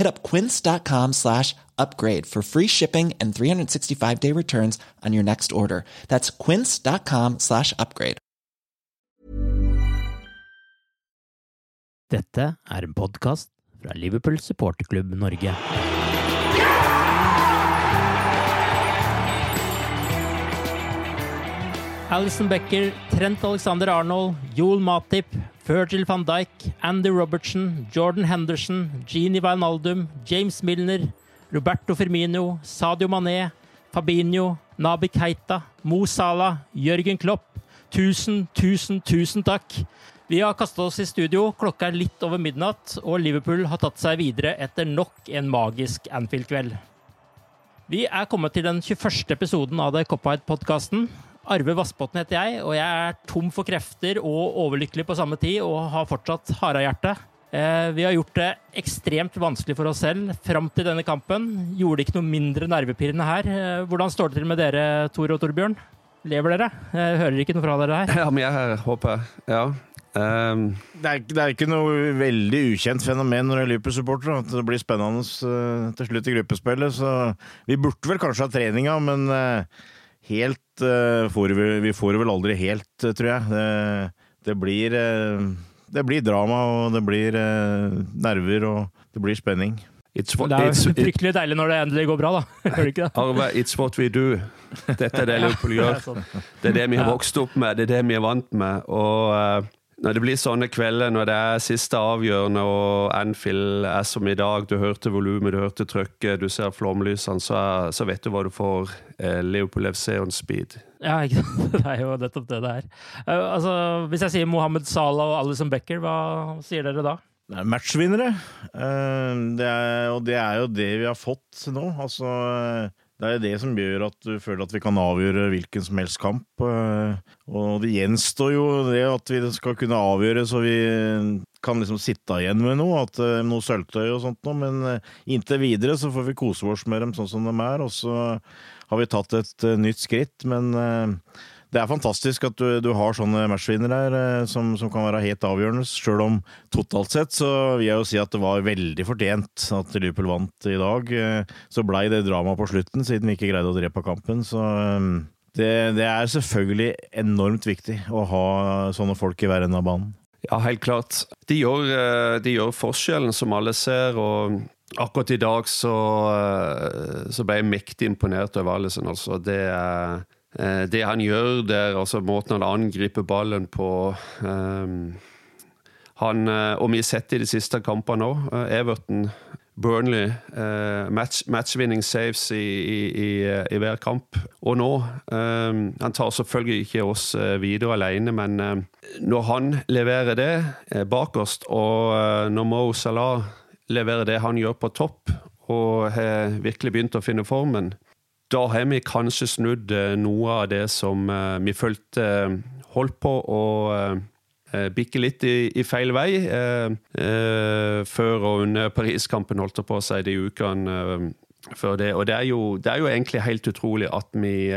Hit up quince.com slash upgrade for free shipping and 365 day returns on your next order. That's quince.com slash upgrade. Dette er en podkast fra Liverpool supporterklubb Norge. Alison Becker, Trent Alexander Arnold, Joel Matip, Virgil van Dijk, Andy Robertson, Jordan Henderson, Gini Wijnaldum, James Milner, Roberto Firmino, Sadio Mané, Fabinho, Nabi Keita, Mo Salah, Jørgen Klopp. Tusen, tusen, tusen takk! Vi har kastet oss i studio, klokka er litt over midnatt, og Liverpool har tatt seg videre etter nok en magisk Anfield-kveld. Vi er kommet til den 21. episoden av The Cop-Out-podkasten. Arve Vassbotn heter jeg, og jeg er tom for krefter og overlykkelig på samme tid, og har fortsatt harehjerte. Eh, vi har gjort det ekstremt vanskelig for oss selv fram til denne kampen. Gjorde det ikke noe mindre nervepirrende her. Eh, hvordan står det til med dere, Tor og Torbjørn? Lever dere? Jeg hører ikke noe fra dere her. Ja, men er her, håper jeg. Ja. Um. det er, det er ikke noe veldig ukjent fenomen når det er Liverpool-supportere. at det blir spennende eh, til slutt i gruppespillet. Så vi burde vel kanskje ha treninga, men eh, helt eh, får vi, vi får det vel aldri helt, eh, tror jeg. Det, det blir eh, det blir drama, og det blir nerver, og det blir spenning. it's what, Det er it's, jo it, fryktelig deilig når det endelig går bra, da. Gjør det ikke det? Arve, it's what we do. Dette er det Liverpool er gjør. Det er det vi har vokst opp med, det er det vi er vant med. Og når det blir sånne kvelder, når det er siste avgjørende og Anfield er som i dag, du hørte volumet, du hørte trøkket, du ser flomlysene, så, er- så vet du hva du får. Eh, Leopold FC on speed. Ja, ikke sant? Det er jo nettopp det det er. Uh, altså, hvis jeg sier Mohammed Salah og Alison Becker, hva sier dere da? Det er matchvinnere, Uh, det er, og det er jo det vi har fått nå. Altså, det er det som gjør at du føler at vi kan avgjøre hvilken som helst kamp. eh, Og det gjenstår jo det at vi skal kunne avgjøre så vi kan liksom sitte igjen med noe, at eh, noe sølvtøy og sånt noe. Men eh, inntil videre så får vi kose oss med dem sånn som de er, og så har vi tatt et nytt skritt. Men det er fantastisk at du, du har sånne matchvinnere her, eh, som, som kan være helt avgjørende. Sjøl om totalt sett så vil jeg jo si at det var veldig fortjent at Liverpool vant i dag. Eh, Så blei det drama på slutten, siden vi ikke greide å drepe kampen. Så eh, det, det er selvfølgelig enormt viktig å ha sånne folk i hver ende av banen. Ja, helt klart. De gjør, de gjør forskjellen, som alle ser. og Akkurat i dag så, så ble jeg mektig imponert over Alison. Altså. Det, er- det han gjør der, altså måten han angriper ballen på um, han, eh, Og vi har sett det i de siste kampene òg. Everton, Burnley. Uh, match, matchvinning saves i, i, i, i hver kamp. Og nå um, Han tar selvfølgelig ikke oss eh, videre alene, men um, når han leverer det eh, bakerst, og eh, når Mo Salah leverer det han gjør på topp, og har virkelig begynt å finne formen, da har vi kanskje snudd eh, noe av det som eh, vi følte eh, holdt på å bikke litt i, i feil vei før og under Paris-kampen, holdt det på å si, de ukene før det. Og det er, jo, det er jo egentlig helt utrolig at vi,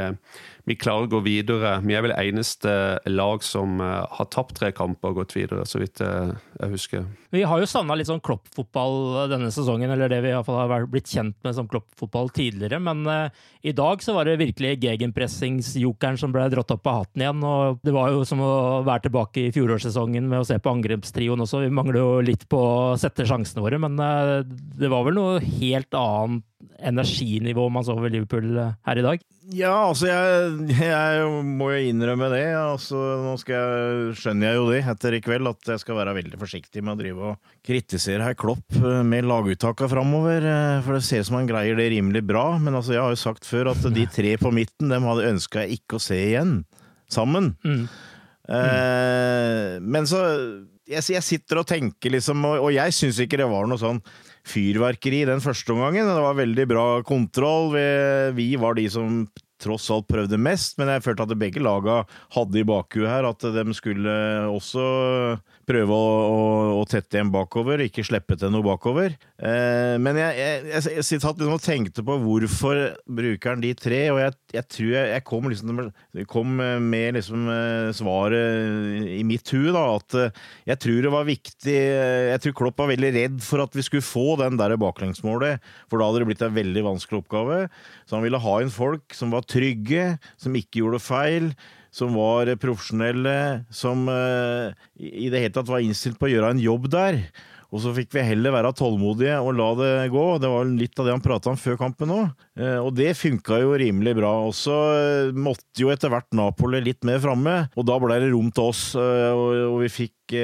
vi klarer å gå videre. Vi er vel eneste lag som har tapt tre kamper og gått videre, så vidt uh, jeg husker. Vi har jo savna litt sånn kloppfotball denne sesongen, eller det vi i hvert fall har blitt kjent med som kloppfotball tidligere. Men uh, i dag så var det virkelig gegenpressingsjokeren som ble dratt opp av hatten igjen. og Det var jo som å være tilbake i fjorårssesongen med å se på angrepstrioen også. Vi mangler jo litt på å sette sjansene våre, men det var vel noe helt annet energinivå man så ved Liverpool her i dag? Ja, altså jeg, jeg må jo innrømme det. Altså, nå jeg, skjønner jeg jo det etter i kveld, at jeg skal være veldig forsiktig med å drive og kritisere herr Klopp med laguttaka framover. For det ser ut som han greier det rimelig bra. Men altså, jeg har jo sagt før at de tre på midten, dem hadde ønska jeg ikke å se igjen. Sammen. Mm. Eh, men så jeg, jeg, sitter og tenker, liksom, og, og jeg syns ikke det var noe sånn fyrverkeri den første omgangen. Det var veldig bra kontroll. Vi, vi var de som tross alt prøvde mest, men jeg følte at begge laga hadde i bakhuet her at de skulle også prøve å, å, å tette igjen bakover, ikke slippe til noe bakover. Eh, men jeg, jeg, jeg, jeg liksom og tenkte på hvorfor bruker han de tre, og jeg, jeg tror jeg, kom, liksom, kom med liksom eh, svaret i mitt hue, at eh, jeg tror det var viktig Jeg tror Klopp var veldig redd for at vi skulle få den der baklengsmålet, for da hadde det blitt en veldig vanskelig oppgave. Så han ville ha inn folk som var trygge, som ikke gjorde feil som var profesjonelle, som uh, i det hele tatt var innstilt på å gjøre en jobb der. Og så fikk vi heller være tålmodige og la det gå. Det var litt av det han prata om før kampen òg. Uh, og det funka jo rimelig bra. Og så måtte jo etter hvert Napoli litt mer framme, og da ble det rom til oss, og vi fikk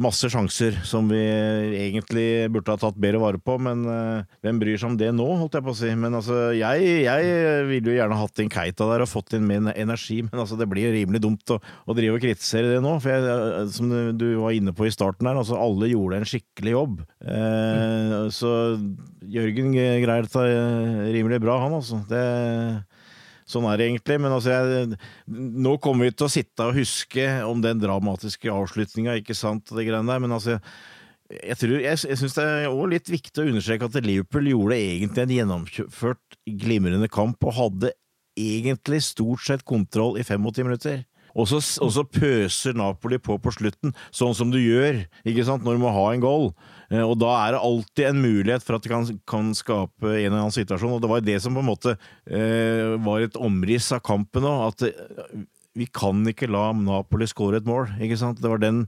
masse sjanser som vi egentlig burde ha tatt bedre vare på, men uh, hvem bryr seg om det nå, holdt jeg på å si. Men altså, jeg, jeg ville jo gjerne hatt inn Keita der og fått inn min energi, men altså, det blir jo rimelig dumt å, å drive og kritisere det nå. For jeg, eh, som du var inne på i starten her, altså alle gjorde en skikkelig jobb. Uh, så Jørgen greier dette rimelig bra, han altså. Det Sånn er det egentlig. Men altså, jeg, nå kommer vi til å sitte og huske om den dramatiske avslutninga, ikke sant, det greiene der. Men altså, jeg, tror, jeg, jeg syns det er også litt viktig å understreke at Liverpool gjorde egentlig en gjennomført glimrende kamp, og hadde egentlig stort sett kontroll i 85 minutter. Og så, og så, pøser Napoli på på slutten, sånn som du gjør ikke sant, når du må ha en goal. Eh, og da er det alltid en mulighet for at det kan, kan skape en eller annen situasjon. Og det var det som på en måte eh, var et omriss av kampen òg. At vi kan ikke la Napoli skåre et mål. ikke sant? Det var den,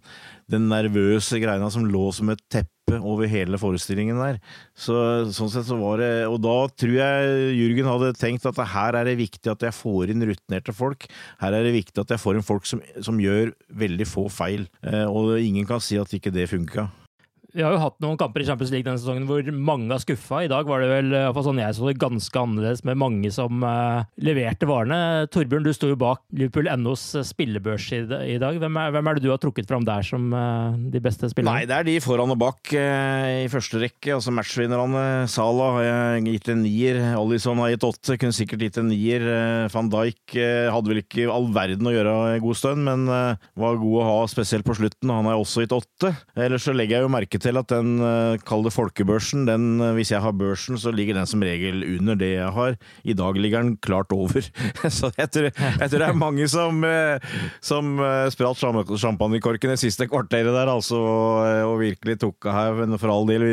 den nervøse greina som lå som et teppe over hele forestillingen der. Så, sånn sett så var det, Og da tror jeg Jürgen hadde tenkt at her er det viktig at jeg får inn rutinerte folk. Her er det viktig at jeg får inn folk som, som gjør veldig få feil. Eh, og ingen kan si at ikke det funka vi har jo hatt noen kamper i Champions League denne sesongen hvor mange har skuffa. I dag var det vel sånn jeg så det, ganske annerledes, med mange som uh, leverte varene. Torbjørn, du sto jo bak Liverpool NOs eh, spillebørs i, i dag. Hvem er, hvem er, det du har trukket fram der som uh, de beste spillerne? Nei, det er de foran og bak uh, i første rekke. Altså matchvinnerne. Salah har gitt en nier. Alison har gitt åtte. Kunne sikkert gitt en nier. Van Dijk hadde vel ikke all verden å gjøre god stund, men var god å ha spesielt på slutten. Han har også gitt åtte. Ellers så legger jeg jo merke til at den, kalde kall det folkebørsen, den, eh, hvis jeg har børsen, så ligger den som regel under det jeg har. I dag ligger den klart over. Så jeg tror, jeg tror det er mange som, eh, som spratt champagnekorken det siste kvarteret der, altså, og virkelig tok av her. Men for all del,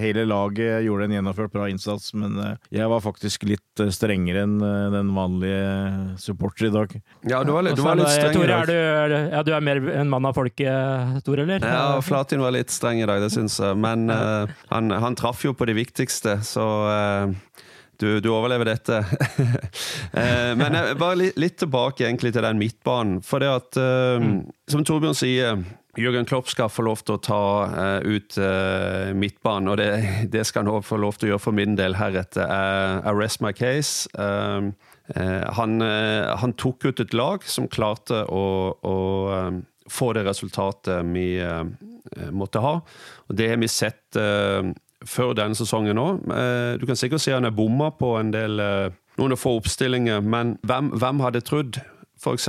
hele laget gjorde en gjennomført bra innsats, men jeg var faktisk litt strengere enn den vanlige supporter i dag. Ja, du var litt, du var litt streng i dag. Du, ja, du er mer en mann av folket, Tor, eller? Ja, Flatin var litt streng i dag, det syns jeg. Men uh, han, han, traff jo på det viktigste, så uh, du, du, overlever dette. uh, men bare litt, litt, tilbake egentlig til den midtbanen. For det at, mm. som Torbjørn sier Jørgen Klopp skal få lov til å ta uh, ut uh, midtbanen, og det, det, skal han få lov til å gjøre for min del heretter. Uh, arrest my case. Uh, han, han, tok ut et lag som klarte å, å få det resultatet vi måtte ha. Og Det har vi sett uh, før denne sesongen òg. Eh, du kan sikkert si han er bomma på en del noen få oppstillinger, men hvem, hvem hadde trodd f.eks.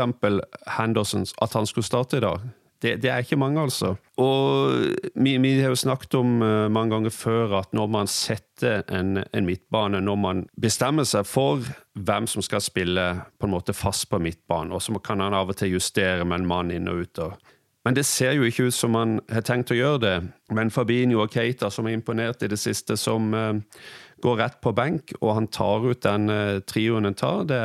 Henderson at han skulle starte i dag? Det, det, er ikke mange, altså. Og vi, vi har jo snakket om uh, mange ganger før at når man setter en, en, midtbane, når man bestemmer seg for hvem som skal spille på en måte fast på midtbanen, og så kan han av og til justere med en mann inn og ut. Og men det ser jo ikke ut som han har tenkt å gjøre det. Men Fabinho og Keita, som er imponert i det siste, som uh, går rett på benk, og han tar ut den uh, trioen han tar, det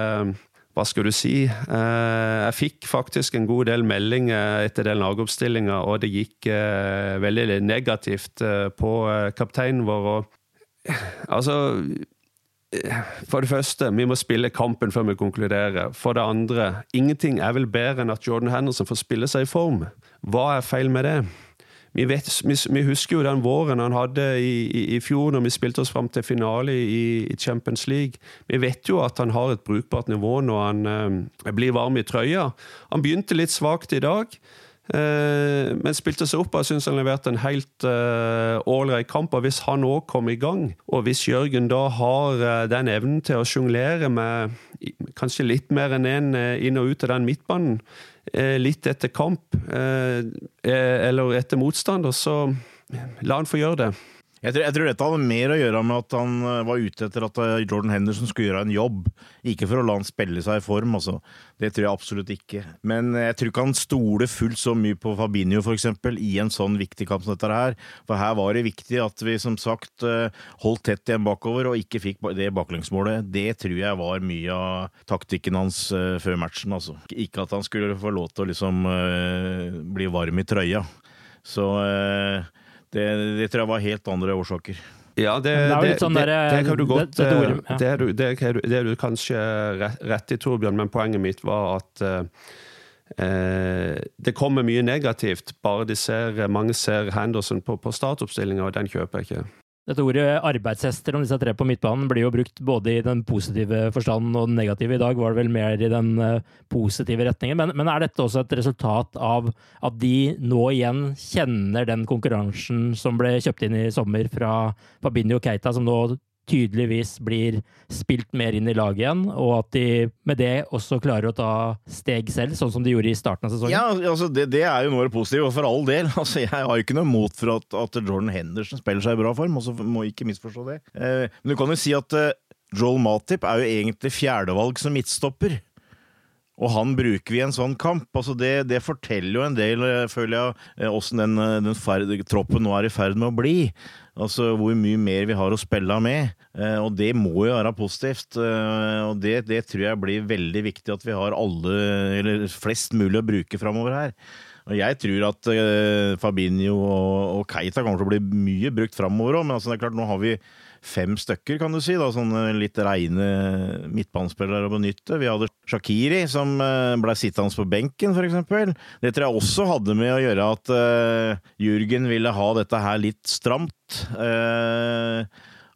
hva skal du si? Uh, jeg fikk faktisk en god del meldinger etter den lagoppstillinga, og det gikk veldig negativt på kapteinen vår. Og, altså for det første, vi må spille kampen før vi konkluderer. For det andre, ingenting er vel bedre enn at Jordan Henderson får spille seg i form. Hva er feil med det? Vi, vet, vi, husker jo den våren han hadde i, i, i fjor, når vi spilte oss fram til finale i, i, Champions League. Vi vet jo at han har et brukbart nivå når han eh, blir varm i trøya. Han begynte litt svakt i dag. Eh, men spilte seg opp og syns han leverte en helt ålreit eh, kamp. og Hvis han òg kom i gang, og hvis Jørgen da har uh, den evnen til å sjonglere med kanskje litt mer enn én en, inn og ut av den midtbanen, litt etter kamp eller etter motstander, så la han få gjøre det. Jeg tror, jeg tror, dette hadde mer å gjøre med at han eh, var ute etter at eh, Jordan Henderson skulle gjøre en jobb. Ikke for å la han spille seg i form, altså. Det tror jeg absolutt ikke. Men jeg tror ikke han stoler fullt så mye på Fabinho, f.eks., i en sånn viktig kamp som dette her. For her var det viktig at vi som sagt eh, holdt tett igjen bakover og ikke fikk det baklengsmålet. Det tror jeg var mye av taktikken hans før matchen, altså. Ikke at han skulle få lov til å liksom bli varm i trøya. Så det, det, tror jeg var helt andre årsaker. Ja, det, det, sånn der, det, kan du godt det, er, ja. det, er du, du kanskje rett i, Torbjørn, men poenget mitt var at eh, det kommer mye negativt. Bare de ser, mange ser Henderson på, på startoppstillinga, og den kjøper jeg ikke. Dette ordet arbeidshester om disse tre på midtbanen blir jo brukt både i den positive forstanden og den negative. I dag var det vel mer i den eh, positive retningen. Men, men, er dette også et resultat av at de nå igjen kjenner den konkurransen som ble kjøpt inn i sommer fra Fabinho Keita, som nå tydeligvis blir spilt mer inn i laget igjen, og at de med det også klarer å ta steg selv, sånn som de gjorde i starten av sesongen? Ja, altså det, det er jo noe positivt, og for all del. Altså, jeg har jo ikke noe mot for at, at, Jordan Henderson spiller seg i bra form, og så må ikke misforstå det. Eh, men du kan jo si at eh, Joel Matip er jo egentlig fjerdevalg som midtstopper. Og han bruker vi i en sånn kamp. Altså det, det, forteller jo en del, eh, føler jeg, eh, åssen den, eh, den ferd, troppen nå er i ferd med å bli. Altså hvor mye mer vi har å spille med. Og det må jo være positivt. Og det, det tror jeg blir veldig viktig at vi har alle, eller flest mulig å bruke framover her. Og jeg tror at Fabinho og, Keita kommer til å bli mye brukt framover òg, men altså det er klart, nå har vi fem stykker, kan du si. da, Sånne litt reine midtbanespillere å benytte. Vi hadde Shakiri, som eh, ble sittende på benken, f.eks. Det tror jeg også hadde med å gjøre at uh, Jürgen ville ha dette her litt stramt. Uh,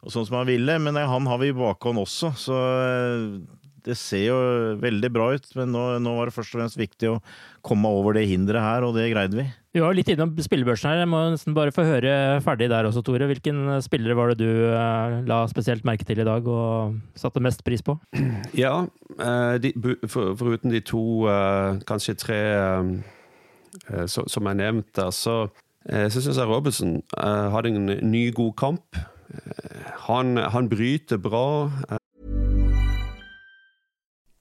sånn som han ville, men han har vi i bakhånd også, så det ser jo veldig bra ut, men nå, nå, var det først og fremst viktig å komme over det hinderet her, og det greide vi. Vi var litt innom spillebørsen her. Jeg må nesten bare få høre ferdig der også, Tore. Hvilken spillere var det du eh, la spesielt merke til i dag og satte mest pris på? Ja, uh, de, for, foruten de to, uh, kanskje tre så, som er nevnt der, så, så syns jeg Robinson hadde en ny, god kamp. Han, han bryter bra.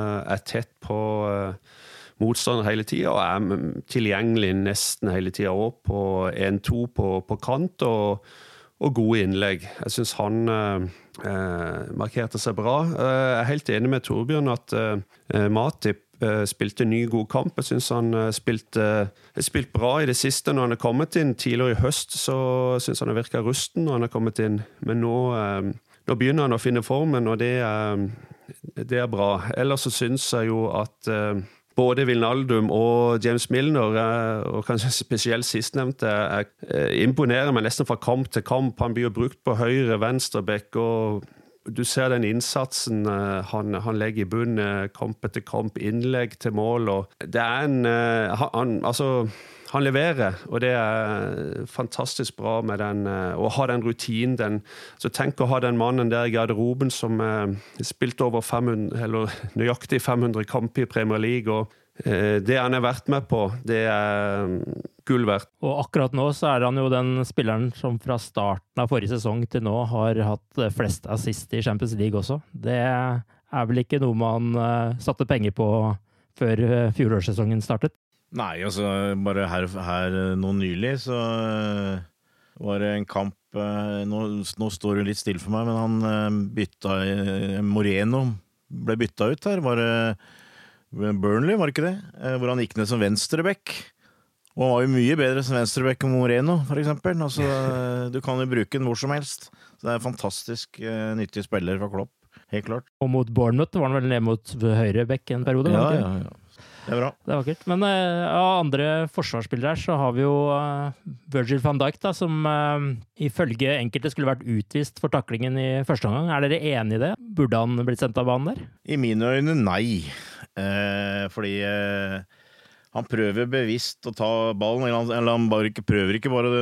Er tett på uh, motstander hele tida og er tilgjengelig nesten hele tida òg på 1-2 på, på, kant. og, og gode innlegg. Jeg syns han eh, markerte seg bra. Jeg er helt enig med Torbjørn at Matip spilte ny, god kamp. Jeg syns han spilte spilt bra i det siste. Når han er kommet inn tidligere i høst, så syns han har virka rusten når han er kommet inn. Men nå, nå begynner han å finne formen, og det er det er bra. Ellers så syns jeg jo at uh, både Vilnaldum og James Milner, uh, og kanskje spesielt sistnevnte, uh, imponerer meg nesten fra kamp til kamp. Han blir jo brukt på høyre, venstre bekk, og du ser den innsatsen han, han, legger i bunnen, kamp etter kamp, innlegg til mål. og det er en han, altså han leverer, og det er fantastisk bra med den, å ha den rutinen. Den, så tenk å ha den mannen der i garderoben som eh, spilte over 500, eller nøyaktig 500 kamper i Premier League. og eh, det han har vært med på, det er gull verdt. Og akkurat nå så er han jo den spilleren som fra starten av forrige sesong til nå har hatt flest assist i Champions League også. Det er vel ikke noe man satte penger på før fjorårssesongen startet? Nei, altså bare her, her nå nylig så uh, var det en kamp uh, nå, nå, står det litt stille for meg, men han uh, bytta Moreno ble bytta ut her. Var det Burnley, var det ikke det? hvor han gikk ned som venstreback. Og han var jo mye bedre som venstreback enn Moreno, for eksempel. Altså, du kan jo bruke den hvor som helst. Så det er en fantastisk nyttig spiller for Klopp. Helt klart. Og mot Bournemouth var han vel ned mot høyreback en periode? Ja, ja, ja. Det er bra. Det er vakkert. Men uh, av andre forsvarsspillere her, så har vi jo uh, Virgil van Dijk, da, som uh, ifølge enkelte skulle vært utvist for taklingen i første omgang. Er dere enig i det? Burde han blitt sendt av banen der? I mine øyne nei. fordi han prøver bevisst å ta ballen, eller han, eller han bare ikke prøver ikke bare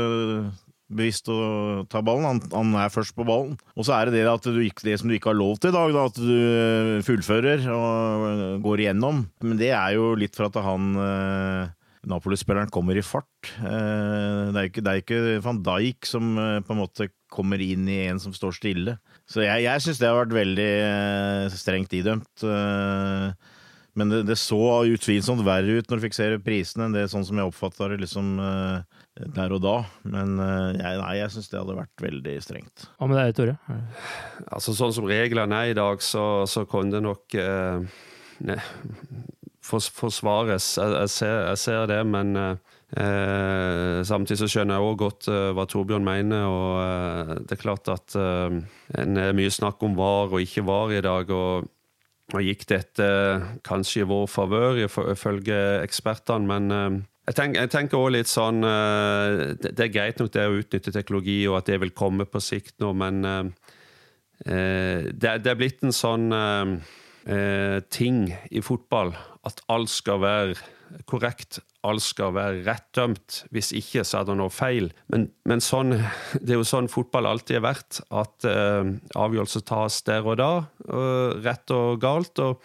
bevisst å ta ballen. Han, han, er først på ballen. Og så er det det, at du, det som du ikke har lov til i dag, da, at du eh, fullfører og går igjennom. Men det er jo litt for at han eh, Napoli-spilleren kommer i fart. Eh, det er ikke, det er ikke van Dijk som på en måte kommer inn i en som står stille. Så jeg, jeg syns det har vært veldig strengt idømt. Men det, det så utvilsomt verre ut når du fikk se prisene enn det sånn som jeg oppfatta det liksom der og da. Men uh, jeg, nei, jeg syns det hadde vært veldig strengt. Hva med deg, Tore? Altså Sånn som reglene er i dag, så, så kunne det nok eh, ne, for, forsvares. Jeg, jeg, ser, jeg, ser, det, men Eh, samtidig så skjønner jeg òg godt eh, hva Torbjørn mener. og eh, Det er klart at eh, en er mye snakk om var og ikke var i dag. og, og gikk dette kanskje i vår favør, ifølge ekspertene, men eh, jeg, tenk, jeg tenker også litt sånn eh, det, er greit nok det å utnytte teknologi, og at det vil komme på sikt nå, men det, det, er blitt en sånn ting i fotball at alt skal være korrekt, alt skal være rett dømt. Hvis ikke, så er det noe feil. Men, men sånn, det er jo sånn fotball alltid har vært, at uh, avgjørelser tas der og da, rett og galt. og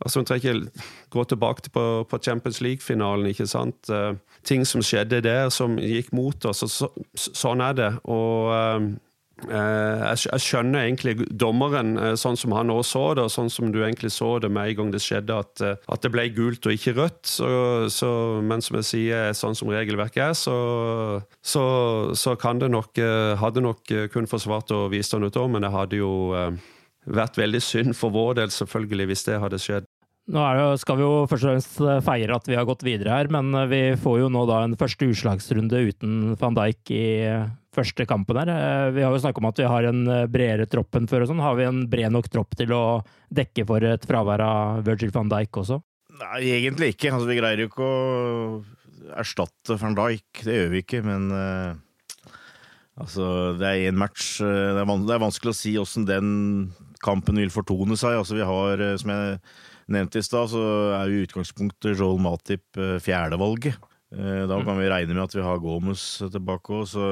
altså, Vi trenger ikke gå tilbake på, på Champions League-finalen. ikke sant? Uh, ting som skjedde der, som gikk mot oss. og så, Sånn er det. og Uh, jeg skjønner egentlig dommeren sånn som han også så det, og sånn som du egentlig så det med en gang det skjedde, at, at det ble gult og ikke rødt. Så, så, men som jeg sier, sånn som regelverket er, så, så, så kan det nok Hadde nok kun forsvart å vise det ut men det hadde jo vært veldig synd for vår del, selvfølgelig, hvis det hadde skjedd. Nå det, skal vi jo først og fremst feire at vi har gått videre her, men vi får jo nå da en første utslagsrunde uten van Dijk i første kampen her. Eh, vi har jo snakket om at vi har en eh, bredere tropp enn før. og sånn. Har vi en bred nok tropp til å dekke for et fravær av Virgil van Dijk også? Nei, egentlig ikke. Altså, vi greier jo ikke å erstatte van Dijk. Det gjør vi ikke, men uh, altså, det er én match. Det er, det er, vanskelig å si åssen den kampen vil fortone seg. Altså, vi har, som jeg nevnte i stad, så er jo utgangspunktet Joel Matip fjerdevalget. Eh, da kan vi regne med at vi har Gomez tilbake òg, så,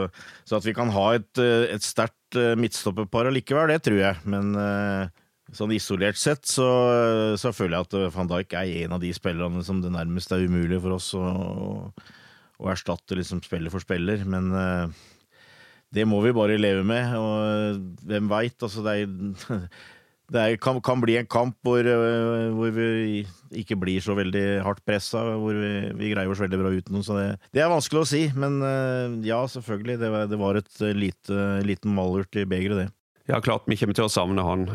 så, at vi kan ha et, eh, et sterkt eh, midtstopperpar allikevel, det tror jeg. Men sånn isolert sett så, så, føler jeg at van Dijk er en av de spillerne som det nærmest er umulig for oss å, å erstatte liksom spiller for spiller. Men det må vi bare leve med, og hvem veit? Altså, det er det er, kan, kan, bli en kamp hvor, øh, hvor, vi ikke blir så veldig hardt pressa, hvor vi, vi, greier oss veldig bra uten noe. Så det, det, er vanskelig å si, men øh, ja, selvfølgelig. Det var, det var et øh, lite, liten malurt i begeret, det. Ja, klart vi kommer til å savne han.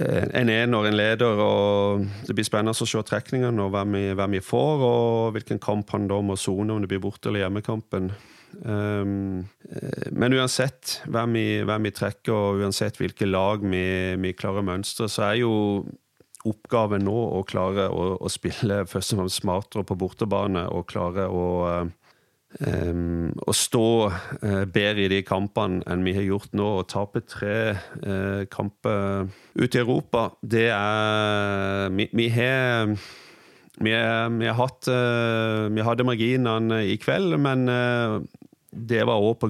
En ener, en leder, og det blir spennende å se trekningene og hvem vi, hvem vi får, og hvilken kamp han da må sone, om det blir borte- eller hjemmekampen. Um, men uansett hvem vi, hvem vi, trekker, og uansett hvilke lag vi, vi klarer mønstre, så er jo oppgaven nå å klare å, å spille først og fremst smartere på bortebane og klare å Um, å stå uh, bedre i de kampene enn vi har gjort nå. og tape tre uh, kamper ute i Europa, det er Vi, vi har vi, vi, har hatt uh, Vi hadde marginene i kveld, men det var òg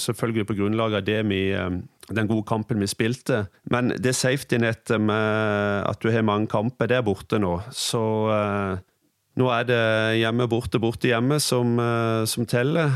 selvfølgelig på grunnlag av vi, eh, den gode kampen vi spilte. Men det safety-nettet med at du har mange kamper, det er borte nå. Så eh, nå er det hjemme, borte, borte, hjemme som, eh, som teller.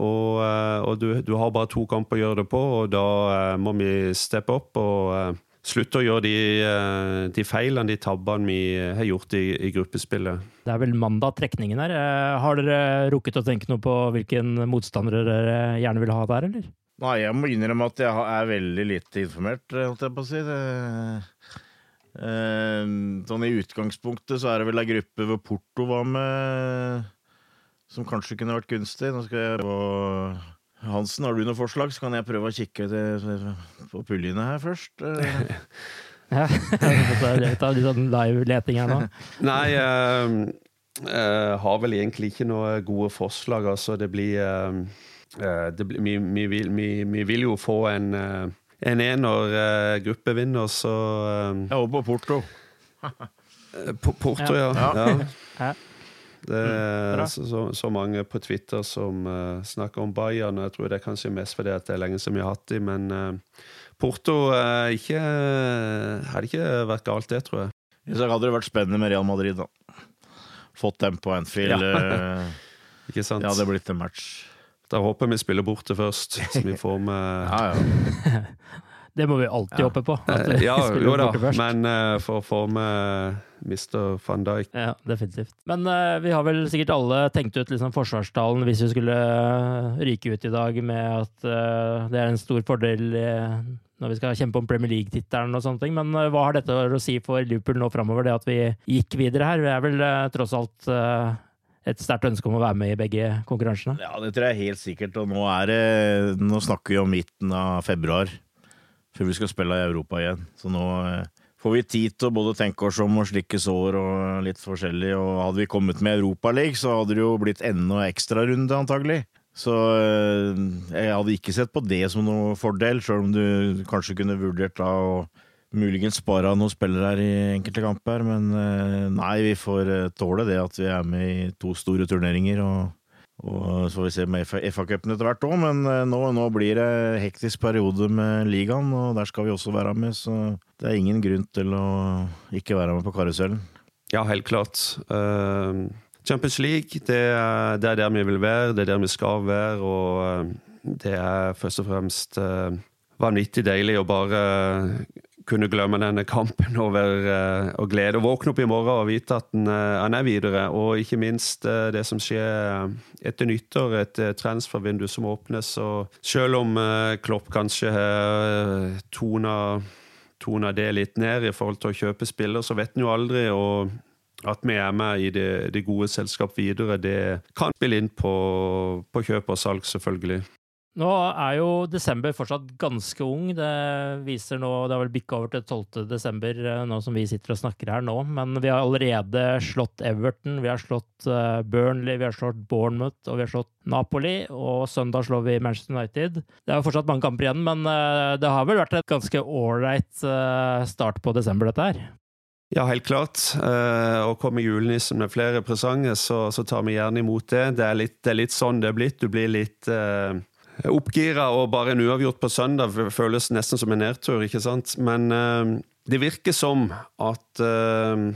Og, og du, du, har bare to kamper å gjøre det på, og da må vi steppe opp og slutte å gjøre de, eh, de feilene, de tabbene vi har gjort i, i, gruppespillet. Det er vel mandag trekningen her. Eh, har dere rukket å tenke noe på hvilken motstandere dere gjerne vil ha der, eller? Nei, jeg må innrømme at jeg er veldig lite informert, holdt jeg på å si. Det, eh, sånn I utgangspunktet så er det vel ei gruppe hvor Porto var med, som kanskje kunne vært gunstig. Nå skal jeg på Hansen, har du noe forslag, så kan jeg prøve å kikke på puljene her først. ja, ta litt sånn live-leting her nå. Nei, jeg uh, har vel egentlig ikke noe gode forslag. Altså, det blir, uh, det blir vi, vi, vil, vi, vi, vil, jo få en, uh, en ener uh, gruppevinner, så Jeg håper på Porto. Porto, ja. ja. ja. Det er mm, så, så, mange på Twitter som uh, snakker om Bayern. Jeg tror det er kanskje mest fordi det er lenge siden vi har hatt dem. Men uh, Porto uh, ikke, hadde ikke vært galt, det, tror jeg. Så hadde det vært spennende med Real Madrid, da. Fått dem på Anfield. Ja. ikke sant? Ja, det hadde blitt en match. Da håper vi spiller borte først, så vi får med ja, ja. Det må vi alltid ja. håpe på. ja, jo da, men uh, for å få med Mr. van Dijk. Ja, definitivt. Men uh, vi har vel sikkert alle tenkt ut liksom, forsvarstalen hvis vi skulle uh, ryke ut i dag med at det er en stor fordel når vi skal kjempe om Premier League-tittelen og sånne ting. Men hva har dette å si for Liverpool nå framover, det at vi gikk videre her? Vi er vel tross alt et sterkt ønske om å være med i begge konkurransene? Ja, det tror jeg helt sikkert. Og nå er det Nå snakker vi om midten av februar, før vi skal spille i Europa igjen. Så nå eh, får vi tid til å både tenke oss om og slikke sår og litt forskjellig. Og hadde vi kommet med Europaligaen, så hadde det jo blitt enda ekstrarunde, antagelig. Så eh, jeg hadde ikke sett på det som noe fordel, sjøl om du kanskje kunne vurdert da å muligens spare noen spillere her i enkelte kamper. Men eh, nei, vi får tåle det at vi er med i to store turneringer. og og så får vi se med FA-cupen etter hvert òg, men nå, nå, blir det hektisk periode med ligaen, og der skal vi også være med, så det er ingen grunn til å ikke være med på karusellen. Ja, helt klart. Uh, Champions League, det er, det er, der vi vil være, det er der vi skal være. Og eh, det er først og fremst vanvittig deilig å bare kunne glemme denne kampen over uh, og glede å våkne opp i morgen og vite at han, han er videre. Og ikke minst uh, det som skjer etter nyttår, et transfervindu som åpnes. Og selv om Klopp kanskje toner, toner det litt ned i forhold til å kjøpe spiller, så vet han jo aldri. og at vi er med i det, det gode selskap videre, det kan spille inn på, på kjøp og salg, selvfølgelig. Nå er jo desember fortsatt ganske ung. Det viser nå, det har vel bikka over til 12. desember eh, nå som vi sitter og snakker her nå. Men vi har allerede slått Everton, vi har slått eh, Burnley, vi har slått Bournemouth og vi har slått Napoli. Og søndag slår vi Manchester United. Det er jo fortsatt mange kamper igjen, men eh, det har vel vært et ganske ålreit start på desember, dette her? Ja, helt klart. Og kommer julenissen med flere presanger, så, så, tar vi gjerne imot det. Det er, litt, det er litt sånn det er blitt. Du blir litt oppgira, og bare en uavgjort på søndag føles nesten som en nedtur, ikke sant. Men eh, det virker som at eh,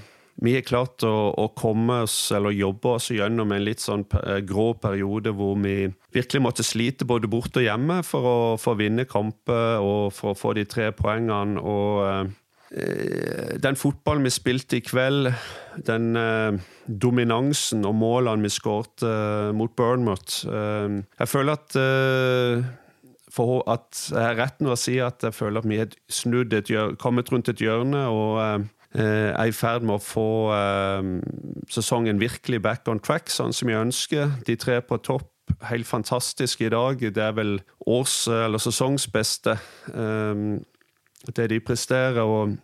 vi har klart å, å, komme oss, eller jobbe oss gjennom en litt sånn eh, grå periode hvor vi virkelig måtte slite både borte og hjemme for å, for vinne kamper og for å få de tre poengene. og Eh, den fotballen vi spilte i kveld, den eh, dominansen og målene vi skåret eh, mot Burnmouth eh, Jeg føler at eh, for at jeg har rett når å si at jeg føler at vi har snudd et hjørne, kommet rundt et hjørne og eh, er i ferd med å få sesongen virkelig back on track, sånn som jeg ønsker. De tre på topp helt fantastisk i dag. Det er vel års- eller sesongsbeste. Det de presterer. og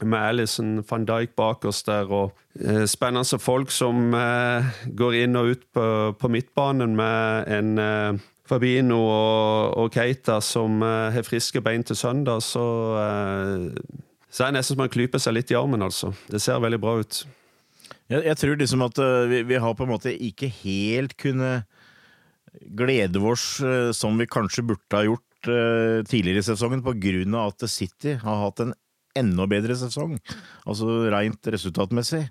med Alison van Dijk bak oss der, og eh, spennende folk som eh, går inn og ut på, på midtbanen med en eh, Fabino og, og, Keita som eh, har friske bein til søndag, så, eh, så det nesten som man klyper seg litt i armen, altså. Det ser veldig bra ut. Jeg, jeg tror liksom at uh, vi, vi, har på en måte ikke helt kunne glede oss uh, som vi kanskje burde ha gjort uh, tidligere i sesongen, pga. at City har hatt en enda bedre sesong, altså rent resultatmessig.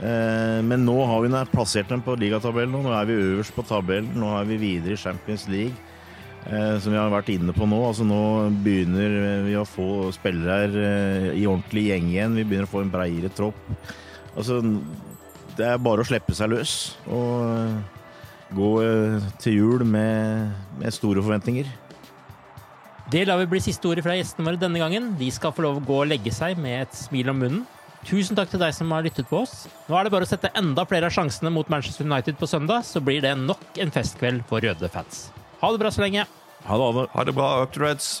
Uh, men nå har vi plassert dem på ligatabellen, og nå er vi øverst på tabellen. Nå er vi videre i Champions League, uh, som vi har vært inne på nå. Altså Nå begynner vi å få spillere her i ordentlig gjeng igjen. Vi begynner å få en breiere tropp. Altså, det er bare å slippe seg løs og gå til jul med, med store forventninger. Det lar vi bli siste ordet fra gjestene våre denne gangen. De skal få lov å gå og legge seg med et smil om munnen. Tusen takk til deg som har lyttet på oss. Nå er det bare å sette enda flere av sjansene mot Manchester United på søndag, så blir det nok en festkveld for røde fans. Ha det bra så lenge. Ha det, ha det. Ha det bra, Up to Reds.